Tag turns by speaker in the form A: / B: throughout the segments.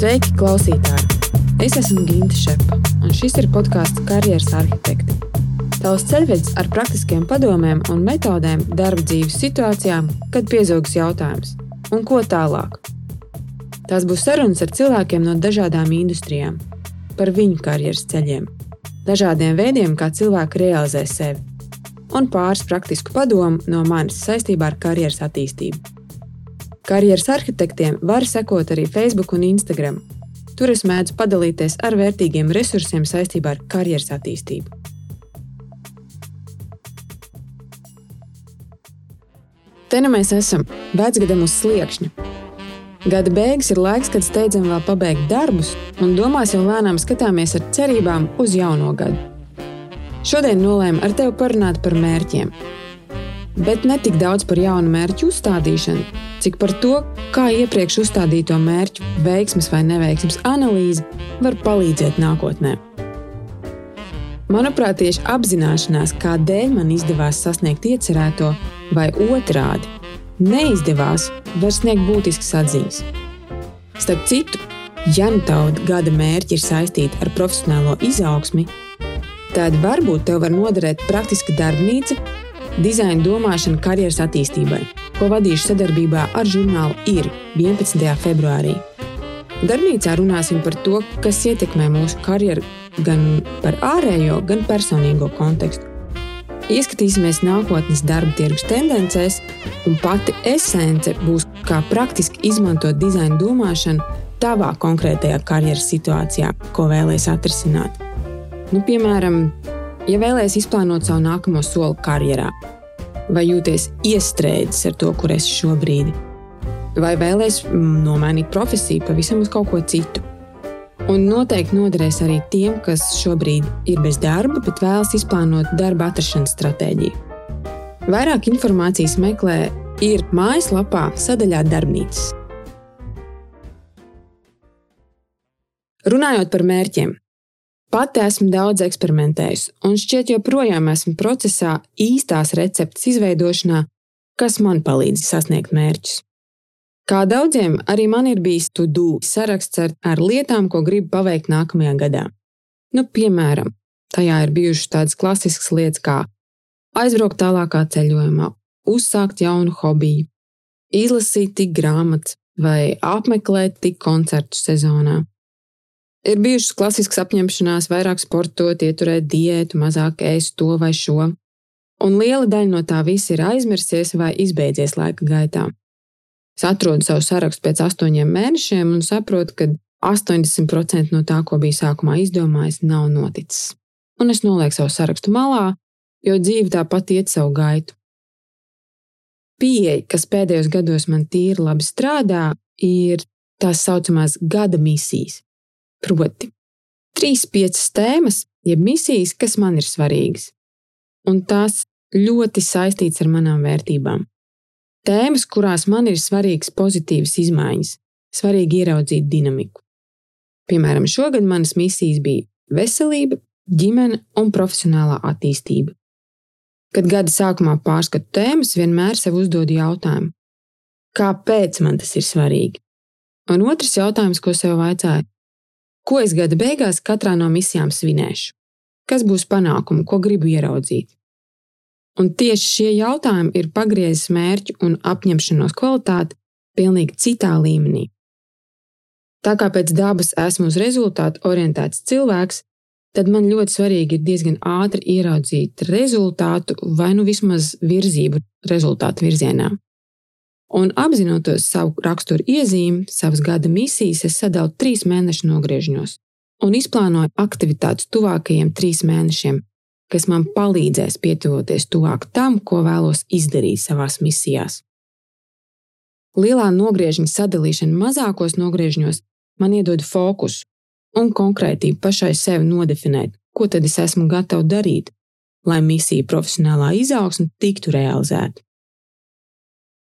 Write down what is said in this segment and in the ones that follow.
A: Sveiki, klausītāji! Es esmu Ginte Šepa, un šis ir podkāsts Karjeras arhitekti. Tavs ceļvedis ar praktiskiem padomiem un metodēm darba dzīves situācijām, kad piezogas jautājums, un ko tālāk. Tās būs sarunas ar cilvēkiem no dažādām industrijām, par viņu karjeras ceļiem, dažādiem veidiem, kā cilvēki realizē sevi, un pāris praktisku padomu no manis saistībā ar karjeras attīstību. Karjeras arhitektiem var sekot arī Facebook un Instagram, Tur es mēdzu padalīties ar vērtīgiem resursiem saistībā ar karjeras attīstību. Te nu mēs esam, vecgadam uz sliekšņa. Gada beigas ir laiks, kad steidzam vēl pabeigt darbus, un domās jau lēnām skatāmies ar cerībām uz jauno gadu. Šodien nolēmu ar tevi parunāt par mērķiem, bet ne tik daudz par jaunu mērķu uzstādīšanu, cik par to, kā iepriekš uzstādīto mērķu veiksmes vai neveiksmes analīze var palīdzēt nākotnē. Manuprāt, tieši apzināšanās, kādēļ man izdevās sasniegt iecerēto, vai otrādi neizdevās, var sniegt būtiskas atziņas. Starp citu, ja nu tauta gada mērķi ir saistīti ar profesionālo izaugsmi, tad varbūt tev var noderēt praktiska darbnīca dizaina domāšana karjeras attīstībai, ko vadīšu sadarbībā ar žurnālu IR 11. februārī. Darbnīcā runāsim par to, kas ietekmē mūsu karjeru gan par ārējo, gan personīgo kontekstu. Ieskatīsimies nākotnes darba tirgus tendencēs, un pati esence būs kā praktiski izmantot dizaina domāšanu tavā konkrētajā karjeras situācijā, ko vēlēsies atrisināt. Nu, piemēram, Ja vēlēsies izplānot savu nākamo soli karjerā, vai jūties iestrēdzis ar to, kur esi šobrīd, vai vēlēsies nomainīt profesiju pavisam uz kaut ko citu. Un noteikti noderēs arī tiem, kas šobrīd ir bez darba, bet vēlas izplānot darba atrašanās stratēģiju. Vairāk informācijas meklē ir mājaslapā sadaļā Darbnīcas. Runājot par mērķiem, Pati esmu daudz eksperimentējusi, un šķiet, joprojām esmu procesā īstās receptes izveidošanā, kas man palīdz sasniegt mērķus. Kā daudziem, arī man ir bijis to-do saraksts ar, ar lietām, ko gribu paveikt nākamajā gadā. Nu, piemēram, tajā ir bijušas tādas klasiskas lietas kā aizbraukt tālākā ceļojumā, uzsākt jaunu hobiju, izlasīt tik grāmatas vai apmeklēt tik koncertu sezonā. Ir bijušas klasiskas apņemšanās vairāk sportot, ieturēt diētu, mazāk ēst to vai šo, un liela daļa no tā visa ir aizmirsies vai izbeidzies laika gaitā. Es atrodu savu sarakstu pēc astoņiem mēnešiem un saprotu, ka 80% no tā, ko biju sākumā izdomājis, nav noticis. Un es nolieku savu sarakstu malā, jo dzīve tāpat iet savu gaitu. Pieeja, kas pēdējos gados man tīri labi strādā, ir tās saucamās gada misijas. Proti, trīs, piecas tēmas, jeb misijas, kas man ir svarīgas, un tās ļoti saistītas ar manām vērtībām. Tēmas, kurās man ir svarīgas pozitīvas izmaiņas, svarīgi ieraudzīt dinamiku. Piemēram, šogad manas misijas bija veselība, ģimene un profesionālā attīstība. Kad gada sākumā pārskatu tēmas, vienmēr sev uzdodu jautājumu, kāpēc man tas ir svarīgi? Un otrs jautājums, ko sev vaicāju, Ko es gada beigās katrā no misijām svinēšu? Kas būs panākumi, ko gribu ieraudzīt? Un tieši šie jautājumi ir pagriezis mērķu un apņemšanos kvalitāti pilnīgi citā līmenī. Tā kā pēc dabas esmu uz rezultātu orientēts cilvēks, tad man ļoti svarīgi ir diezgan ātri ieraudzīt rezultātu vai nu vismaz virzību rezultātu virzienā. Un apzinoties savu raksturu iezīmi, savas gada misijas, es sadalu trīs mēnešu nogriežņos un izplānoju aktivitātes tuvākajiem trīs mēnešiem, kas man palīdzēs pietuvoties tuvāk tam, ko vēlos izdarīt savās misijās. Lielā nogriežņa sadalīšana mazākos nogriežņos man iedod fokusu un konkrētību pašai sev nodefinēt, ko tad es esmu gatava darīt, lai misija profesionālā izaugsme tiktu realizēta.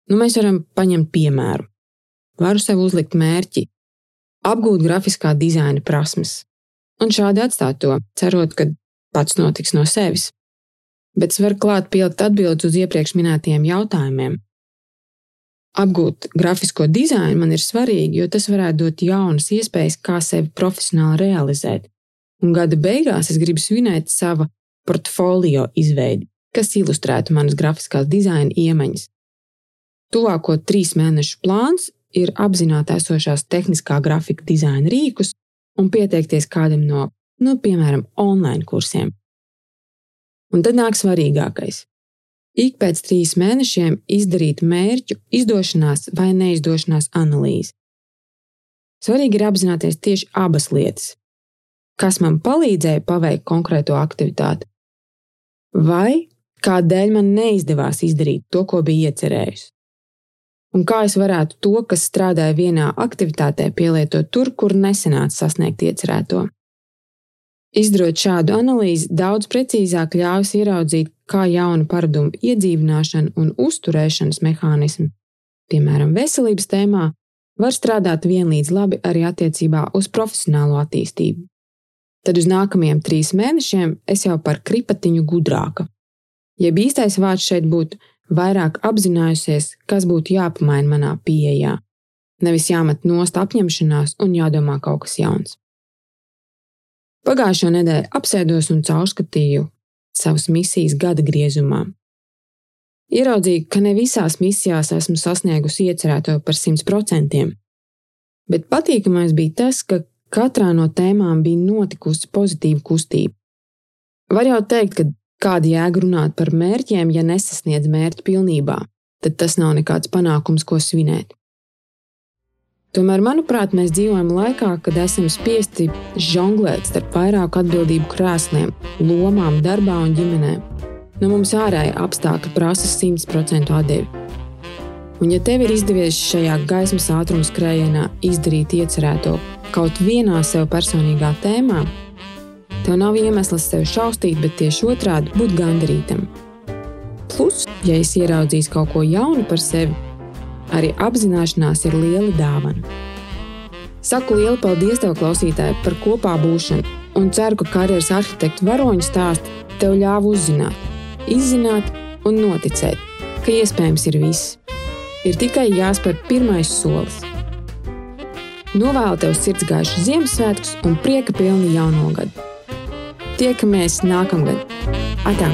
A: Nu, mēs varam paņemt piemēru. Varu sev uzlikt mērķi, apgūt grafiskā dizaina prasmes, un šādi atstāt to, cerot, ka pats notiks no sevis. Bet es varu klāt pielikt atbildes uz iepriekš minētajiem jautājumiem. apgūt grafisko dizainu man ir svarīgi, jo tas varētu dot jaunas iespējas, kā sevi profesionāli realizēt. Un gada beigās es gribu svinēt savu portfolio izveidi, kas ilustrētu manas grafiskās dizaina iemaņas. Tuvāko trīs mēnešu plāns ir apzināti esošās tehniskā grafika dizaina rīkus un pieteikties kādam no, nu, piemēram, online kursiem. Un tad nāk svarīgākais ik pēc trīs mēnešiem izdarīt mērķu izdošanās vai neizdošanās analīzi. Svarīgi ir apzināties tieši abas lietas. Kas man palīdzēja paveikt konkrēto aktivitāti, vai kādēļ man neizdevās izdarīt to, ko biju iecerējusi. Un kā es varētu to, kas strādāja vienā aktivitātē, pielietot tur, kur nesenāca sasniegt iecerēto. Izdarot šādu analīzi, daudz precīzāk ļaujas ieraudzīt, kā jaunu paradumu iedzīvināšana un uzturēšanas mehānismi, piemēram, veselības tēmā, var strādāt vienlīdz labi arī attiecībā uz profesionālo attīstību. Tad uz nākamajiem trīs mēnešiem es jau par kripatiņu gudrāka. Jeb īstais vārds šeit būtu vairāk apzinājusies, kas būtu jāpamaina manā pieejā, nevis jāmet nost apņemšanās un jādomā kaut kas jauns. Pagājušo nedēļu apsēdos un caurskatīju savas misijas gada griezumā. Ieraudzīju, ka ne visās misijās esmu sasniegusi iecerēto par 100%, bet patīkamais bija tas, ka katrā no tēmām bija notikusi pozitīva kustība. Var jau teikt, ka kāda jēga runāt par mērķiem, ja nesasniedz mērķi pilnībā, tad tas nav nekāds panākums, ko svinēt. Tomēr, manuprāt, mēs dzīvojam laikā, kad esam spiesti žonglēt starp vairāku atbildību krēsliem, lomām, darbā un ģimenē. No mums ārēji apstākļi prasa 100% atdevi. Un, ja tev ir izdevies šajā gaismas ātruma skrējienā izdarīt iecerēto kaut vienā sev personīgā tēmā, tev nav iemesls sevi šausmīt, bet tieši otrādi būt gandarītam. Plus, ja es ieraudzīšu kaut ko jaunu par sevi, Arī apzināšanās ir liela dāvana. Saku lielu paldies tev, klausītāji, par kopā būšanu, un ceru, ka karjeras arhitekta varoņu stāsts tev ļāva uzzināt, izzināt un noticēt, ka iespējams ir viss. Ir tikai jāspēr pirmais solis. Novēlu tev sirds gaišu Ziemassvētkus un prieka pilnu jauno gadu. Tiekamies nākamgad! Atā!